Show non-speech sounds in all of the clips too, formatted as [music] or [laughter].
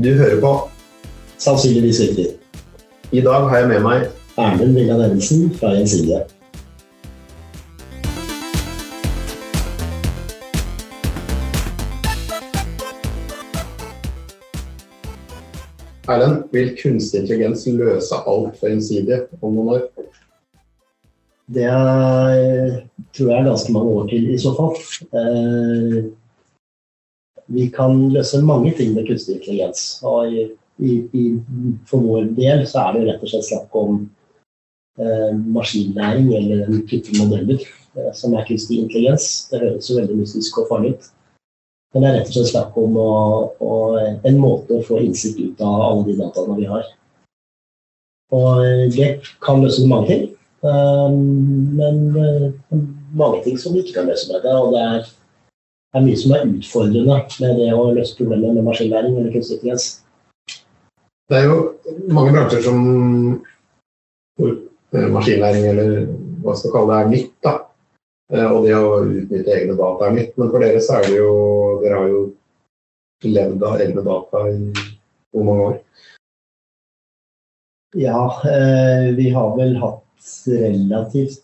Du hører på. Sannsynligvis riktig. I dag har jeg med meg Erlend Villand Evensen fra Gjensidige. Erlend, vil kunstig intelligens løse alt for Gjensidige om noen år? Det tror jeg er ganske mange år til i så fall. Eh, vi kan løse mange ting med kunstig intelligens. Og i, i, for vår del så er det rett og slett snakk om eh, maskinlæring eller en type modeller eh, som er kunstig intelligens. Det høres jo veldig mystisk og farlig ut. Men det er rett og slett snakk om å, å, en måte å få innsikt ut av alle de dataene vi har. Og det kan løse mange ting. Um, men uh, mange ting som vi ikke kan løse med det. Og det er, er mye som er utfordrende med det å løse problemet med maskinlæring eller kunstig intelligens. Det er jo mange bransjer som hvor eh, maskinlæring eller hva skal kalle det, er nytt. da. Eh, og det å utnytte egne data er nytt. Men for dere så er det jo Dere har jo levd av egne data i hvor mange år? Ja, eh, vi har vel hatt relativt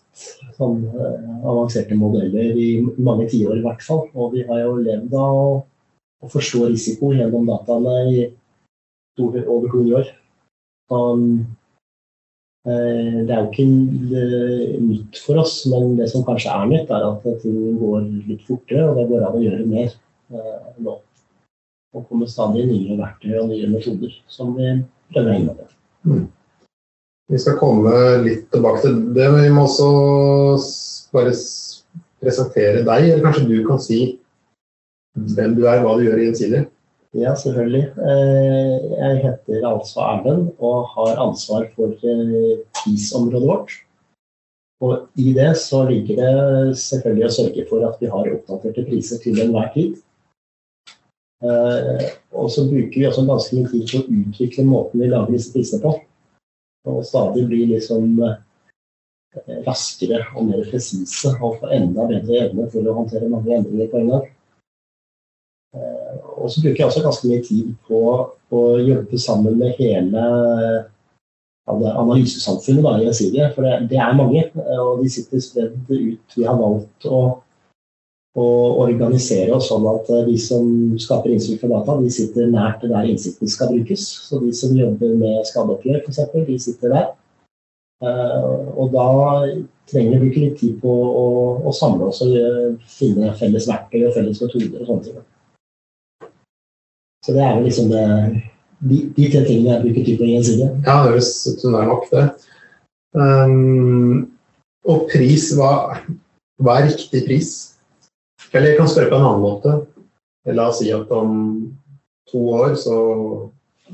sånn, eh, avanserte modeller i mange tiår i hvert fall. Og vi har jo levd av å, å forstå risiko gjennom dataene i over 200 år. Um, Eh, det er jo ikke eh, nytt for oss, men det som kanskje er nytt, er at ting går litt fortere, og det går an å gjøre mer eh, nå. Og kommer stadig nye verktøy og nye metoder som vi prøver å innrette. Mm. Vi skal komme litt tilbake til det, men vi må også bare presentere deg, eller kanskje du kan si hvem du er, hva du gjør i Gjensidige? Ja, selvfølgelig. Eh, jeg heter altså Erlend og har ansvar for eh, prisområdet vårt. Og i det så ligger det selvfølgelig å sørge for at vi har oppdaterte priser til enhver tid. Eh, og så bruker vi også ganske mye tid på å utvikle måten vi lager disse prisene på. Og stadig bli liksom raskere og mer presise og få enda bedre evne til å håndtere mange endringer på en gang. Og så bruker jeg også ganske mye tid på å jobbe sammen med hele analysesamfunnet da, i det, For det, er mange, og de sitter spredd ut. Vi har valgt å, å organisere oss sånn at de som skaper innsikt fra data, de sitter nært der innsikten skal brukes. Så de som jobber med skadeoppgjør, f.eks., de sitter der. Uh, og da trenger vi ikke litt tid på å, å samle oss og finne felles verktøy og felles metoder og sånne ting. Så det er jo liksom det, de, de tre tingene jeg bruker tid på gjensidige. Ja, det høres ut som det er nok, det. Um, og pris, hva, hva, er riktig pris? Eller jeg kan spørre på en annen måte. La oss si at om to år så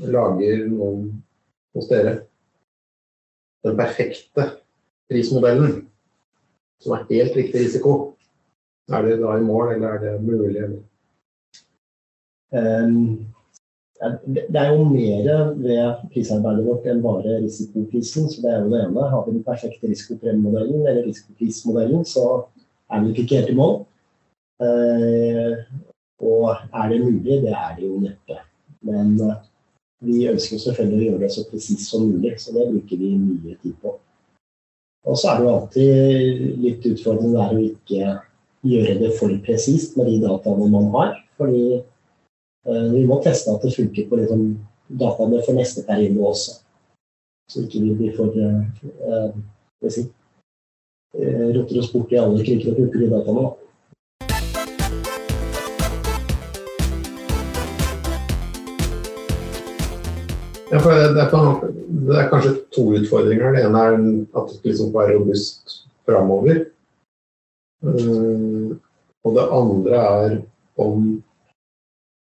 lager noen hos dere den perfekte prismodellen, som er helt riktig risiko. Er det da i mål, eller er det mulig? Ehm, det er jo mer ved prisarbeidet vårt enn bare risikoprisen. så Det er jo det ene. Har vi den perfekte risikopremiemodellen eller risikoprismodellen, så er vi ikke helt i mål. Ehm, og er det mulig? Det er det jo neppe. Men eh, vi ønsker selvfølgelig å gjøre det så presist som mulig, så det bruker vi mye tid på. Og så er det jo alltid litt utfordrende å ikke gjøre det for presist med de dataene man har. fordi Eh, vi må teste at det funker på liksom, dataene for neste periode også. Så ikke vi blir for uh, si, roter oss bort i alle kriker og kroker i dataene. Ja, det, er, det, er, kanskje to utfordringer. Det ene er at det liksom skal være robust framover. Og det andre er om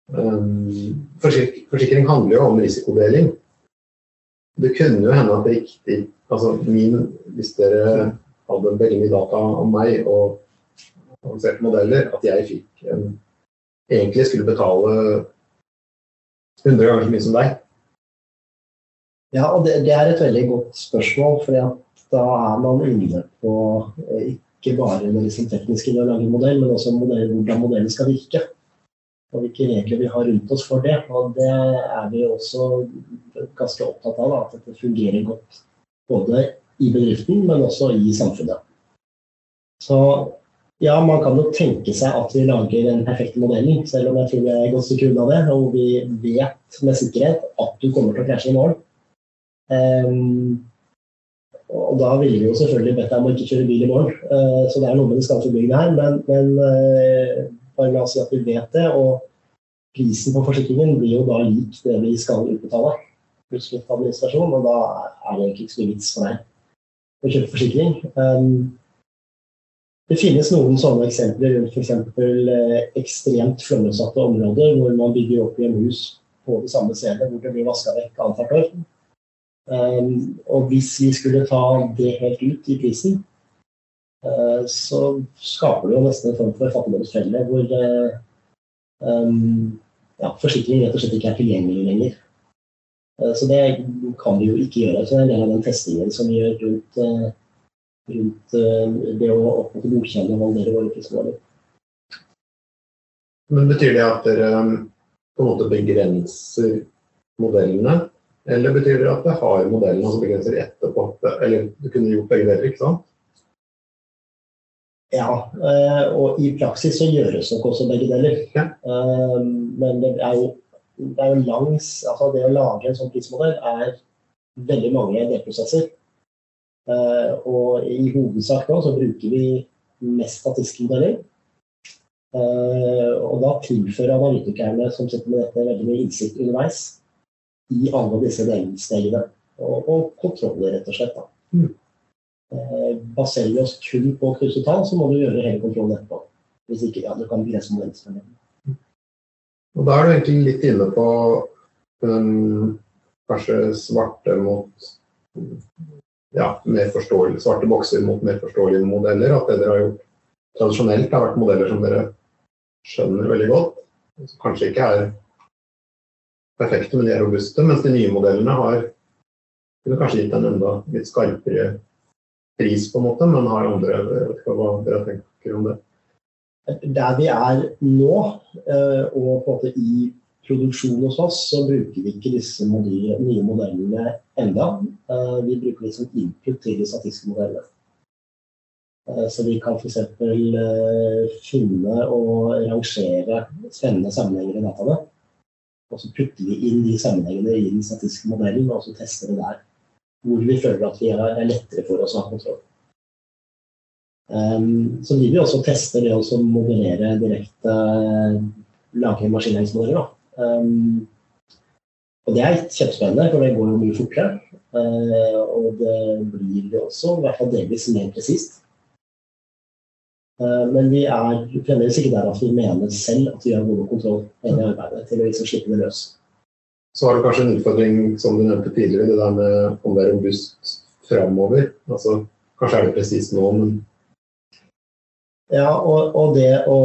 Um, forsikring handler jo om risikodeling. Det kunne jo hende at det riktig altså min, Hvis dere hadde veldig mye data om meg og avanserte modeller, at jeg fikk en, egentlig skulle betale 100 ganger så mye som deg. Ja, og det, det er et veldig godt spørsmål. For da er man inne på eh, ikke bare det liksom tekniske ved å lage modell, men også modell, hvordan modellen skal virke. Og hvilke regler vi har rundt oss for det. Og det er vi også ganske opptatt av, at dette fungerer godt. Både i bedriften, men også i samfunnet. Så ja, man kan jo tenke seg at vi lager den perfekte modellen, selv om jeg tror vi er godt stykke av det. Og vi vet med sikkerhet at du kommer til å krasje i morgen. Um, og da ville vi jo selvfølgelig bedt deg om å ikke kjøre bil i morgen. Uh, så det er noe med det skadeforebyggende her. Men, men uh, bare la oss si at vi vet det. Og prisen på forsikringen blir jo da lik det vi skal utbetale. Pluss litt administrasjon, og da er det egentlig ikke så mye vits for deg å kjøpe forsikring. Um, det finnes noen sånne eksempler rundt f.eks. Eh, ekstremt flomutsatte områder hvor man bygger opp igjen hus på det samme stedet hvor det blir vaska vekk annethvert år. Um, og hvis vi skulle ta det helt ut i prisen, uh, så skaper det jo nesten en form for fattigdomsfelle hvor uh, um, ja, forsikring rett og slett ikke er tilgjengelig lenger. Uh, så det kan vi jo ikke gjøre. Så det er en del av den testingen som vi gjør rundt, rundt det å oppnå godkjenne og validere våre prismåler. Men betyr det at dere på en måte begrenser modellene eller betyr det at det har modellen som begrenser etterpå? Eller du kunne gjort begge deler, ikke sant? Ja, eh, og i praksis så gjøres nok også begge deler. Ja. Eh, men det er jo, det er jo langs Altså det å lage en sånn prismodell er veldig mange delprosesser. Eh, og i hovedsak nå så bruker vi mest statistiske modeller. Og da tilfører analytikerne som sitter med dette, veldig mye innsikt underveis i alle disse delstegene. Og, og kontroller, rett og slett. Mm. Eh, baserer vi oss kun på kryssutall, så må du gjøre hele kontrollen etterpå. Hvis ikke, ja, du kan begrense modellspenningen. Og da er du egentlig litt inne på um, kanskje svarte mot ja, mer forståelige, svarte bokser mot mer forståelige modeller. At det dere har gjort tradisjonelt, har vært modeller som dere skjønner veldig godt. Som kanskje ikke er perfekte, men de er robuste. Mens de nye modellene har kunne kanskje gitt en enda litt skarpere pris, på en måte, men har andre Jeg vet ikke hva dere tenker om det? Der vi er nå, eh, og på en måte i produksjon hos oss, så bruker vi ikke disse modellene, nye modellene enda. Eh, vi bruker de som input til de statistiske modellene. Eh, så vi kan f.eks. finne og rangere spennende sammenhenger i dataene. Og så putter vi inn de sammenhengene i den statistiske modellen, og så tester vi der. Hvor vi føler at vi er, lettere for oss å ha kontroll. Um, så vil også teste det å modellere direkte uh, lage maskinlæringsmodeller. Um, og det er kjempespennende, for det går jo mye fortere. Uh, og det blir også i hvert fall delvis mer presist. Eh, men vi er fremdeles ikke der at vi mener selv at vi har god kontroll i arbeidet til å liksom slippe det løs. Så har du kanskje en utfordring som du nevnte tidligere, det der med om det er robust framover. Altså, kanskje er det presist nå, men Ja, og, og det å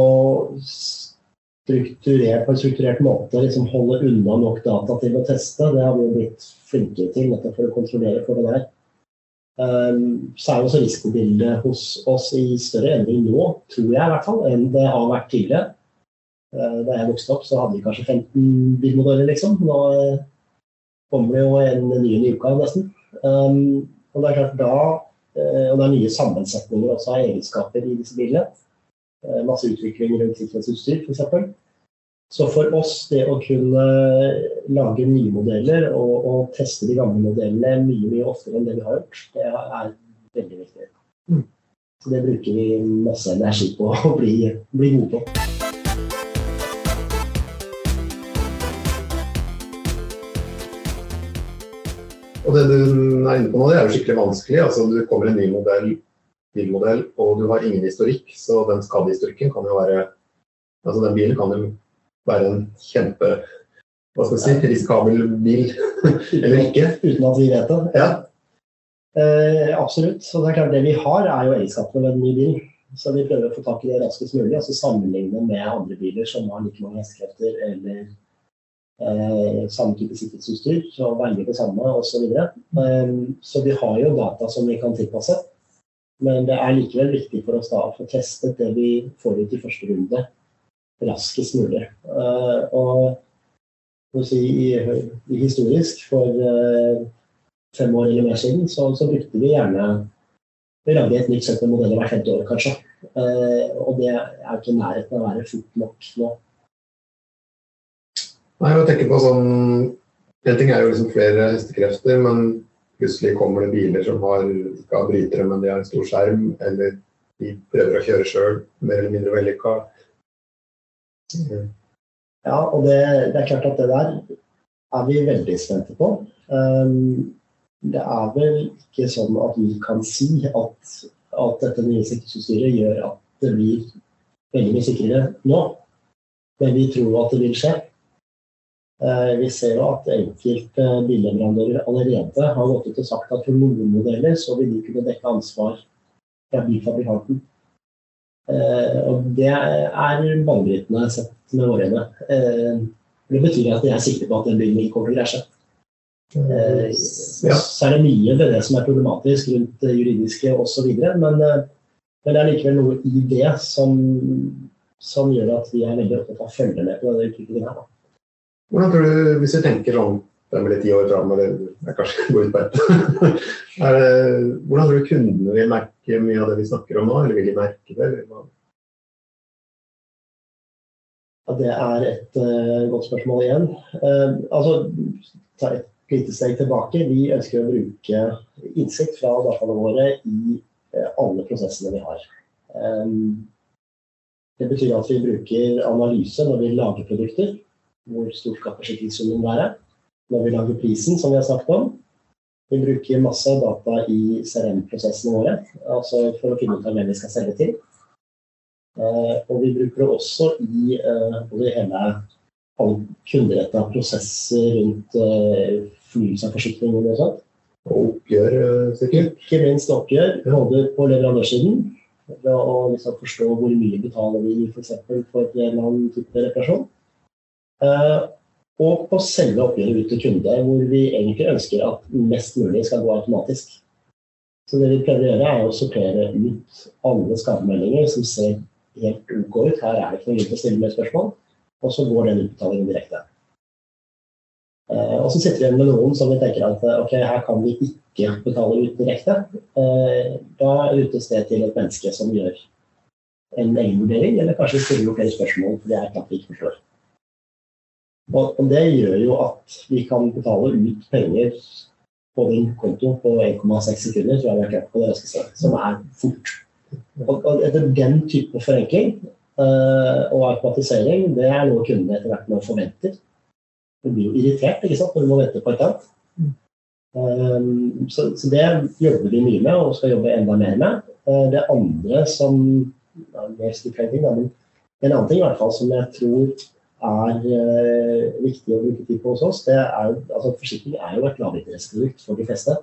strukturere, på en strukturert måte liksom holde unna nok data til å teste, det har vi blitt flinkere til nettopp for å kontrollere for det der. Um, så er også risikobildet hos oss i større endring nå, tror jeg i hvert fall, enn det har vært tidligere. Uh, da jeg vokste opp, så hadde vi kanskje 15 bilmodeller, liksom. Nå uh, kommer det jo en ny i uka, nesten. Um, og det er klart da uh, Og det er nye sammensetninger også av egenskaper i disse bilene. masse utvikling rundt sikkerhetsutstyr, f.eks. Så for oss, det å kunne lage nye modeller og, og, teste de gamle modellene mye mye oftere enn det vi har gjort, det er veldig viktig. Mm. Så det bruker vi masse energi på å bli, bli gode på. Og det du er inne på nå, det er jo skikkelig vanskelig. Altså, du kommer en ny modell, bilmodell, og du har ingen historikk, så den skadehistorikken kan jo være Altså den bilen kan jo være en kjempe hva skal si, risikabel bil, [laughs] eller ikke. Uten at vi vet det. Ja. Eh, absolutt. Så det er klart det vi har, er jo egenskapene ved den nye bilen. Så vi prøver å få tak i det raskest mulig, altså sammenligne med andre biler som har like mange hestekrefter eller eh, samme type sikkerhetsutstyr, så velger det samme osv. Så, eh, så vi har jo data som vi kan tilpasse. Men det er likevel viktig for oss da å få testet det vi får ut i første runde raskest mulig. Eh, og si, i, i historisk, for uh, fem år eller mer siden, så, så brukte vi gjerne Vi lagde et nytt sett med modeller hvert femte år, kanskje. Uh, og det er ikke i nærheten av å være fort nok nå. Nei, jeg tenker på sånn En ting er jo liksom flere hestekrefter, men plutselig kommer det biler som har, ikke har brytere, men de har en stor skjerm, eller de prøver å kjøre sjøl, mer eller mindre vellykka. Ja, og det, det, er klart at det der er vi veldig spente på. Um, det er vel ikke sånn at vi kan si at, at dette nye sikkerhetsutstyret gjør at det blir veldig mye sikrere nå. Men vi tror at det vil skje. Uh, vi ser jo at enkelte billeverandører allerede har gått ut og sagt at for noen modeller så vil de kunne dekke ansvar fra bilfabrikanten. Uh, og det er banebrytende sett med årene. Uh, det betyr at jeg er sikker på at den bygningen kommer til å krasje. Uh. Så er det mye ved det som er problematisk rundt det juridiske osv. Men, uh, men det er likevel noe i det som, som gjør at vi er veldig opptatt av å følge med på denne utviklingen her. Hvordan tror du, hvis du tenker sånn fem eller ti år fram, eller jeg kanskje går ut på ett. [laughs] hvordan tror du kundene vil merke mye av det vi snakker om nå, eller vil de merke det? Ja, det er et uh, godt spørsmål igjen. Uh, altså, ta et lite steg tilbake. Vi ønsker å bruke innsikt fra dataene våre i uh, alle prosessene vi har. Um, det betyr at vi bruker analyse når vi lager produkter. Hvor stort skal forsikringssummen være? når vi lager prisen, som vi har snakket om. Vi bruker masse data i CRM-prosessene våre altså for å finne ut hvem vi skal selge til. Uh, og vi bruker det også i både hele alle kunderetta prosesser rundt uh, fornyelse av forsikringer og sånt. Og oppgjør, sikkert? Ikke minst oppgjør, både på leverandørsiden. Ved å liksom forstå hvor mye betaler vi f.eks. For, for en eller annen type reparasjon. Og på selve oppgjøret ut til kunde, hvor vi egentlig ønsker at mest mulig skal gå automatisk. Så det vi prøver å gjøre, er å sortere ut alle skademeldinger som ser helt OK ut. Her er det ikke noe grunn til å stille mer spørsmål. Og så går den utbetalingen direkte. Eh, og så sitter vi igjen med noen som vi tenker at ok, her kan vi ikke betale ut direkte. Eh, da rutes det til et menneske som gjør en egen vurdering, eller kanskje stiller flere spørsmål for det er klart vi ikke forstår. Og det gjør jo at vi kan betale ut penger på din konto på 1,6 sekunder, tror jeg vi har klart på det raskeste, som er fort. Og, og den type forenkling uh, og automatisering, det er noe kundene etter hvert nå forventer. Du blir jo irritert ikke sant, når du må vente på et annet. Um, så, det jobber vi mye med og skal jobbe enda mer med. Uh, det andre som ja, En annen ting i hvert fall som jeg tror er uh, viktig å bruke tid på hos oss, det er altså Forsikring er jo et lavinteresseprodukt for de fleste.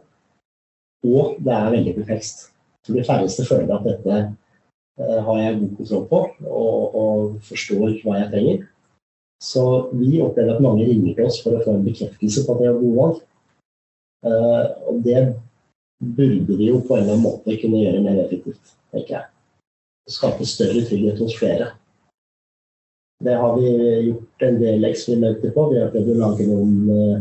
Og det er veldig komplekst. For de færreste føler at dette uh, har jeg god kontroll på og, og, forstår hva jeg trenger. Så vi opplever at mange ringer til oss for å få en bekreftelse på at de har gode valg. Uh, og det burde vi jo på en eller annen måte kunne gjøre mer effektivt, tenker jeg. Skape større trygghet hos flere. Det har vi gjort en del eksperimenter på. Vi har prøvd å lage noen uh,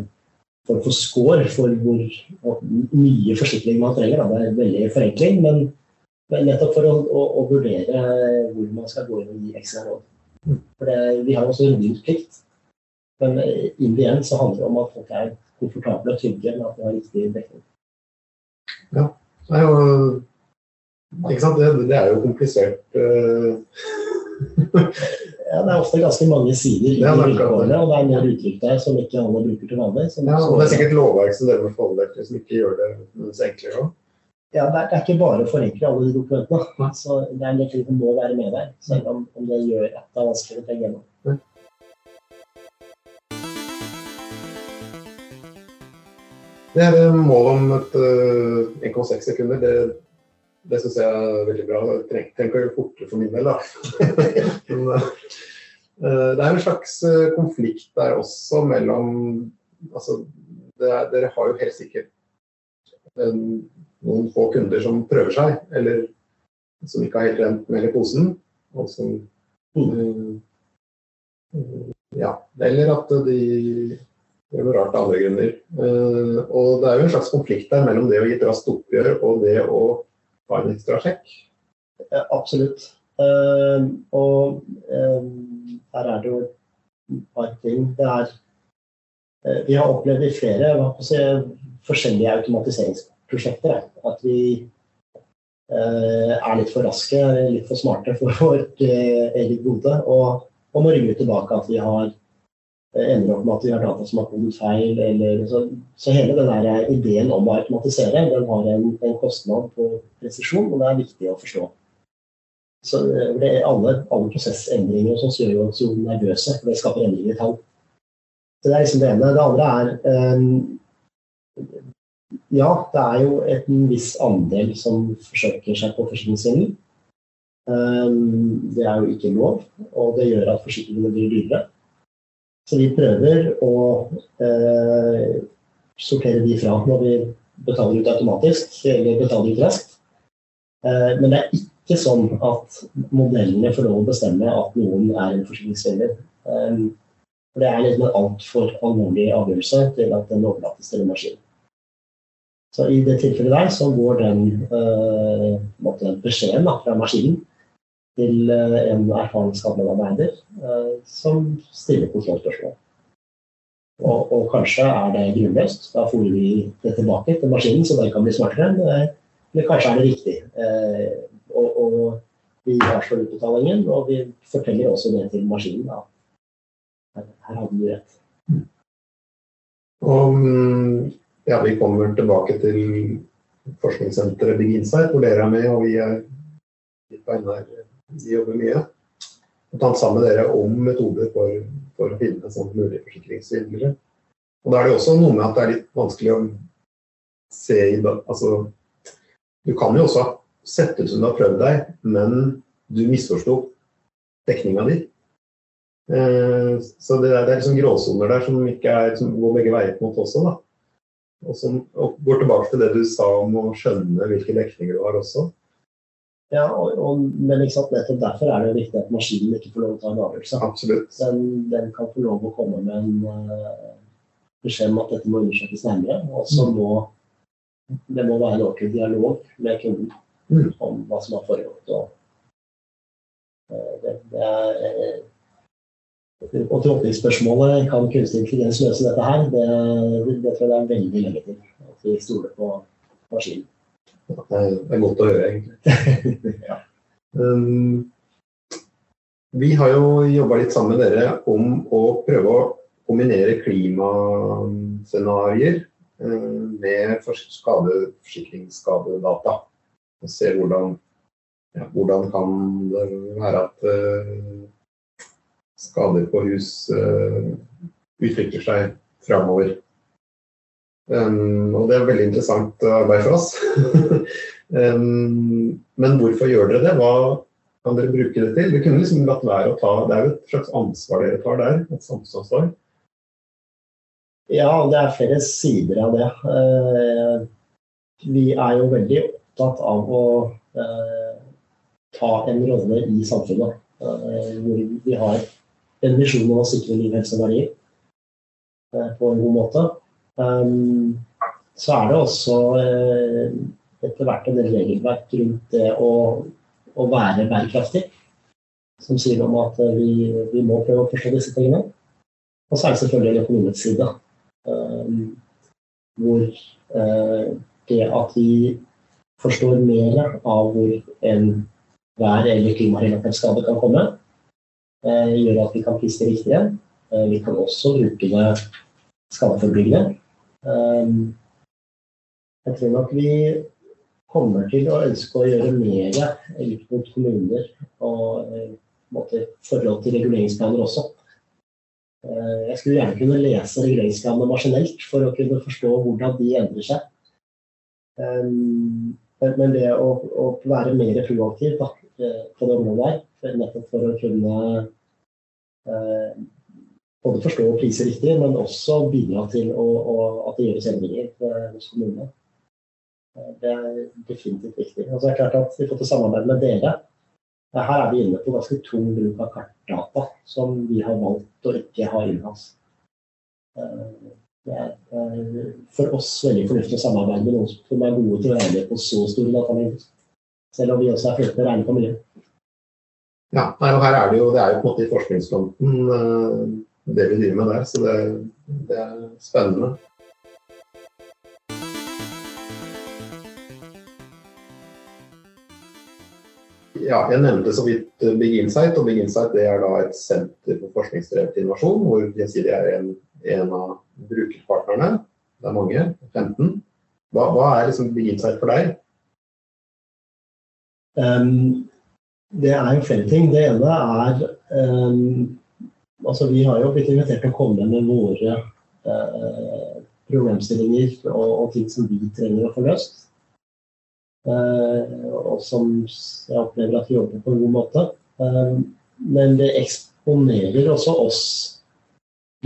for score for hvor mye forsikring man trenger. Det er veldig forenkling, men, nettopp for å, å, å, vurdere hvor man skal gå inn og gi ekstra råd. For det, vi har også rådgivningsplikt, men inn igjen så handler det om at folk er komfortable og trygge med at de har riktig dekning. Ja, det er jo, ikke sant? Det, det er jo komplisert. Ja, det er ofte ganske mange sider i vilkårene, og det er mer uttrykk der som ikke alle bruker til vanlig. ja, og det er sikkert lovverk som dere må forholde dere til som ikke gjør det enklere òg. Ja, det er, det er, ikke bare å forenkle alle de dokumentene. Så det er en del ting som må være med der, selv om, om det gjør at det er vanskelig å tenke gjennom. Det er målet om et uh, eh, 1,6 sekunder. Det det syns jeg er veldig bra. Tenk, tenk å gjøre fortere for min del, da. [laughs] Men, uh, det er en slags uh, konflikt der også mellom altså, er, Dere har jo helt sikkert en, noen få kunder som prøver seg, eller som ikke har helt rent mel i posen. Og som uh, Ja, eller at de gjør noe rart av andre grunner. Eh, og det er jo en slags konflikt der mellom det å gi et raskt oppgjør og det å ta en ekstra sjekk. Ja, absolutt. Uh, og uh, her er det jo et par ting. Det er uh, Vi har opplevd i flere si, forskjellige automatiseringsprosjekter at vi er litt for raske, litt for smarte for [laughs] vårt eget gode. Og, og må rygge tilbake at vi har ender opp med at vi har data som har kodet feil. Eller, så, så, hele den der ideen om å automatisere den har en, en, kostnad på presisjon, og det er viktig å forstå. Så det er alle, alle prosessendringer sånn gjør oss jo nervøse, for det skaper endringer i tall. Så Det er liksom det ene. Det andre er um, Ja, det er jo en viss andel som forsøker seg på forsikringssvindel. Um, det er jo ikke lov, og det gjør at forsikringene blir dyrere. Så vi prøver å eh, sortere de fra når vi betaler ut automatisk eller betaler ut raskt. Eh, men det er ikke sånn at modellene får lov å bestemme at noen er en forsikringsfeller. Eh, for det er liksom en altfor alvorlig avgjørelse til at den overlates til en maskin. Så i det tilfellet der så går den eh, beskjeden fra maskinen til eh, en erfaren skademedarbeider eh, som stiller kontrollspørsmål. Og, og, kanskje er det grunnløst. Da får vi det tilbake til maskinen, så den kan bli smartere. Men kanskje er det riktig. Eh, og, og vi avslår utbetalingen, og vi forteller også det til maskinen. Da. Her, hadde du rett. Og ja, vi kommer tilbake til forskningssenteret Big Insight, hvor dere er med, og vi er litt på NR de jobber mye. Og tatt sammen med dere om metoder for, for å finne sånn mulige forsikringssvindlere. Og da er det også noe med at det er litt vanskelig å se i Altså, du kan jo også sette ut som du har prøvd deg, men du misforsto dekninga di. Eh, så det er, det er liksom gråsoner der som, er, som går begge veier på en måte også. da. Og som og går tilbake til det du sa om å skjønne hvilke dekninger du har også. Ja, og, og, men nettopp derfor er det viktig at maskinen ikke får lov til å ta en avgjørelse. Absolutt. Den, den, kan få lov å komme med en uh, beskjed om at dette må undersøkes nærmere. Og så mm. må det må være en ordentlig dialog med kunden mm. om hva som har foregått. Og, uh, det, det er, uh, og trådningsspørsmålet kan kunstig intelligens løse dette her, det, det tror jeg det er veldig lenge til. At vi stoler på maskinen. Det er godt å høre, egentlig. [laughs] ja. um, vi har jo jobba litt sammen med dere om å prøve å kombinere klimascenarioer uh, med forsikringsskadedata. Og se hvordan, ja, hvordan kan det være at uh, skader på hus uh, utvikler seg framover. Um, og det er veldig interessant arbeid for oss. [laughs] um, men hvorfor gjør dere det? Hva kan dere bruke det til? Det kunne liksom latt være å ta Det er jo et slags ansvar dere tar der? Et samfunnsansvar? Ja, det er flere sider av det. Uh, vi er jo veldig opptatt av å uh, ta en rolle i samfunnet. Uh, hvor vi har en visjon om å sikre liv, helse og verdier på en god måte. Um, så er det også uh, etter hvert en regelverk rundt det å, å være bærekraftig. Som sier om at uh, vi, vi, må prøve å forstå disse tingene. Og så er det selvfølgelig en økonomisk side. Um, hvor uh, det at vi forstår mer av hvor en vær- eller klimarelatert skade kan komme, gjør at vi kan prise riktigere. vi kan også bruke det skadeforebyggende. Ehm, jeg tror nok vi kommer til å ønske å gjøre mer ut mot kommuner og i måte, forhold til reguleringsplaner også. Eh, jeg skulle gjerne kunne lese reguleringsplanene maskinelt for å kunne forstå hvordan de endrer seg. Ehm, men det å, være mer proaktiv da, eh, på det området her, nettopp for å kunne både forstå og prise riktig, men også bidra til å, å, at det gjøres endringer hos kommunene. Det er definitivt viktig. Og så er det klart at Vi får til samarbeid med dere Her er vi inne på ganske tung bruk av kartdata, som vi har valgt å ikke ha innenlands. Det er for oss veldig fornuftig å samarbeide med noen som er gode til å regne på så store datamengder. Selv om vi også er flinke til å regne på mye. Ja, nei, og her er det jo, det er jo på en måte i forskningsfronten det vi driver med der, så det, det er spennende. Ja, jeg nevnte så vidt Big Insight, og Big Insight er et senter for forskningsdrevet innovasjon, hvor Gjensidige er en, en, av brukerpartnerne. Det er mange, 15. Hva, hva er liksom Big Insight for deg? Um, det er jo flere ting. Det ene er um, Altså, vi har jo blitt invitert til å komme med våre eh, problemstillinger og, og, ting som vi trenger å få løst. Eh, og som jeg opplever at vi jobber på en god måte. Eh, men det eksponerer også oss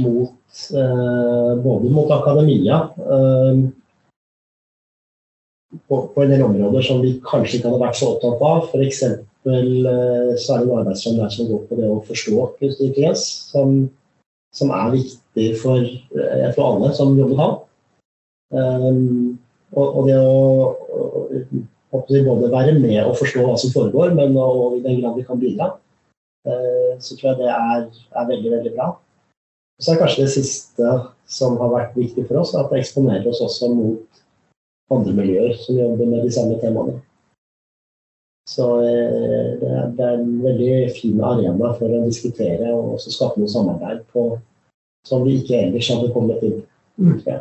mot både mot akademia på, på, en del områder som vi kanskje ikke hadde vært så opptatt av. F.eks. så er det en arbeidsform der som går på det å forstå kunstig intelligens, som, som, er viktig for jeg tror alle som jobber her. Um, og, og, det å, å, både være med og forstå hva som foregår, men og i den grad vi kan bidra, uh, så tror jeg det er, er veldig, veldig bra. Så er kanskje det siste som har vært viktig for oss, at det eksponerer oss også mot andre miljøer som jobber med de samme temaene. Så eh, det er, det er en veldig fin arena for å diskutere og også skape noe samarbeid på, som vi ikke ellers hadde kommet inn mm. ja.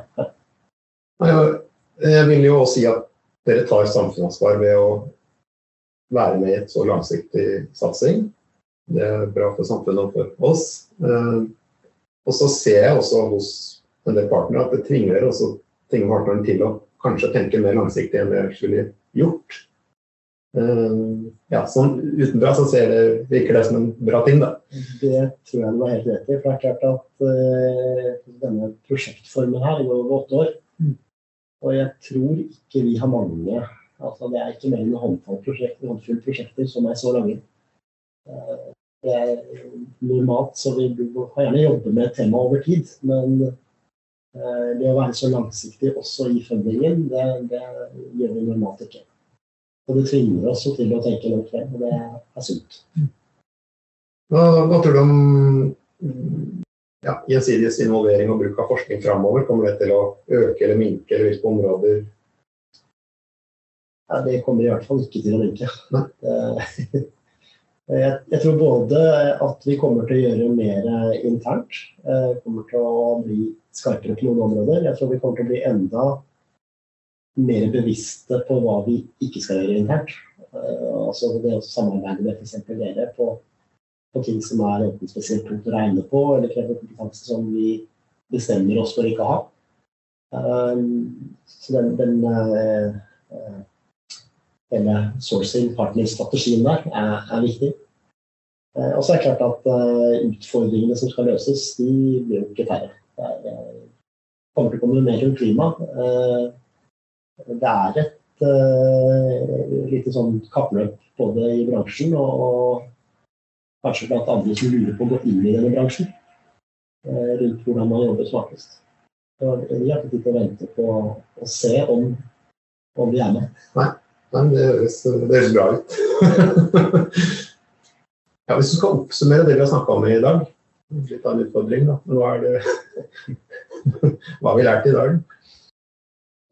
Jeg vil jo også si at dere tar samfunnsansvar ved å være med i et så langsiktig satsing. Det er bra for samfunnet og for oss. Eh, og så ser jeg også hos en del partnere at det tvinger også tvinger partneren til å kanskje tenke mer langsiktig enn det jeg skulle gjort. Uh, ja, sånn Utenfra så ser det, virker det som en bra ting, da. Det tror jeg du var helt rett i. For det er klart at uh, denne prosjektformen her går over åtte år. Mm. Og jeg tror ikke vi har mange altså Det er ikke mer enn en håndfull prosjekter, håndfull prosjekter som er så lange. Uh, det er normalt, så vi kan gjerne jobbe med temaet tema over tid. Men det å være så langsiktig også i fundingen, det, det gjør vi normalt ikke. Og det tvinger oss til å tenke langt frem, og det er sunt. Hva, hva tror du om ja, gjensidiges involvering og bruk av forskning framover? Kommer det til å øke eller minke, eller hvilke områder? Ja, det kommer i hvert fall ikke til å minke. [laughs] Jeg, jeg, tror både at vi kommer til å gjøre mer internt, eh, kommer til å bli skarpere på noen områder. Jeg tror vi kommer til å bli enda mer bevisste på hva vi ikke skal gjøre internt. Uh, altså det å samarbeide med f.eks. dere på, på, ting som er enten spesielt tungt å regne på, eller krever kompetanse som vi bestemmer oss for ikke å ha. Um, så den, den uh, uh, hele sourcing partner-strategien der er, er viktig. Og så er det klart at utfordringene som skal løses, de blir jo ikke færre. Det er, kommer til å komme mer om klima. Eh, det er et uh, lite sånn kappløp både i bransjen og, kanskje blant andre som lurer på å gå inn i denne bransjen. Uh, rundt hvordan man jobber smartest. Vi har ikke tid til å vente på å se om, om vi er med. Nei, Nei det høres, det bra ut. [laughs] ja, hvis du skal oppsummere det vi har snakka om i dag, litt av en utfordring, da. Hva er det Hva har vi lært i dag?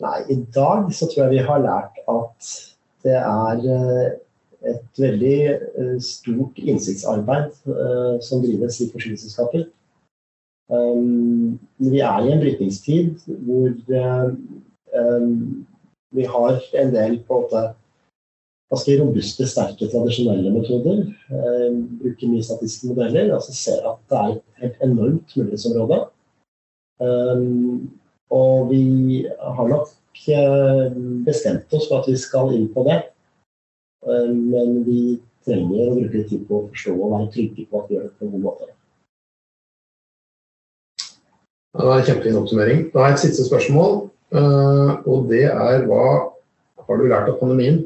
Nei, i dag så tror jeg vi har lært at det er eh, et veldig eh, stort innsiktsarbeid uh, som drives i forsyningsselskaper. Vi er i en brytningstid hvor vi har en del på en ganske robuste, sterke, tradisjonelle metoder. Eh, bruker mye statistiske modeller. altså Ser at det er et enormt mulighetsområde. Eh, og vi har nok eh, bestemt oss for at vi skal inn på det. Eh, men vi trenger å bruke tid på å forstå og være trygge på at vi gjør det på en god måte. Det var en kjempefin oppsummering. Da har jeg et siste spørsmål. Eh, og det er hva har du lært av pandemien?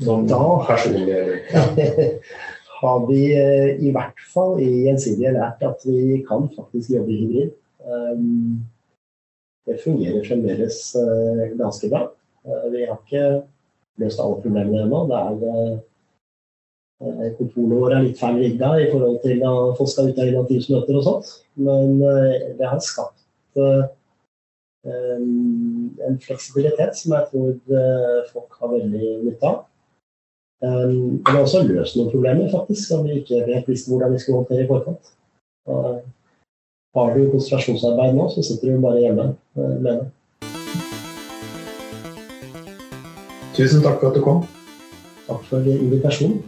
Som Da- personlig eller [laughs] har vi eh, i hvert fall i Gjensidige lært at vi kan faktisk jobbe hybrid. Um, Det fungerer fremdeles eh, ganske bra. Eh, Vi har ikke løst alle problemene ennå. Eh, Kontorene våre er litt feil rigga i forhold til å folk skal ut av initiativmøter og sånt. Men eh, det har skapt eh, en fleksibilitet som jeg tror eh, folk har veldig nytte av. Um, men også løst noen problemer faktisk, som vi ikke helt visste hvordan vi skulle håndtere i forkant. Og har du konsentrasjonsarbeid nå, så sitter du bare hjemme eh, med det. Tusen takk for at du kom. Takk for invitasjonen.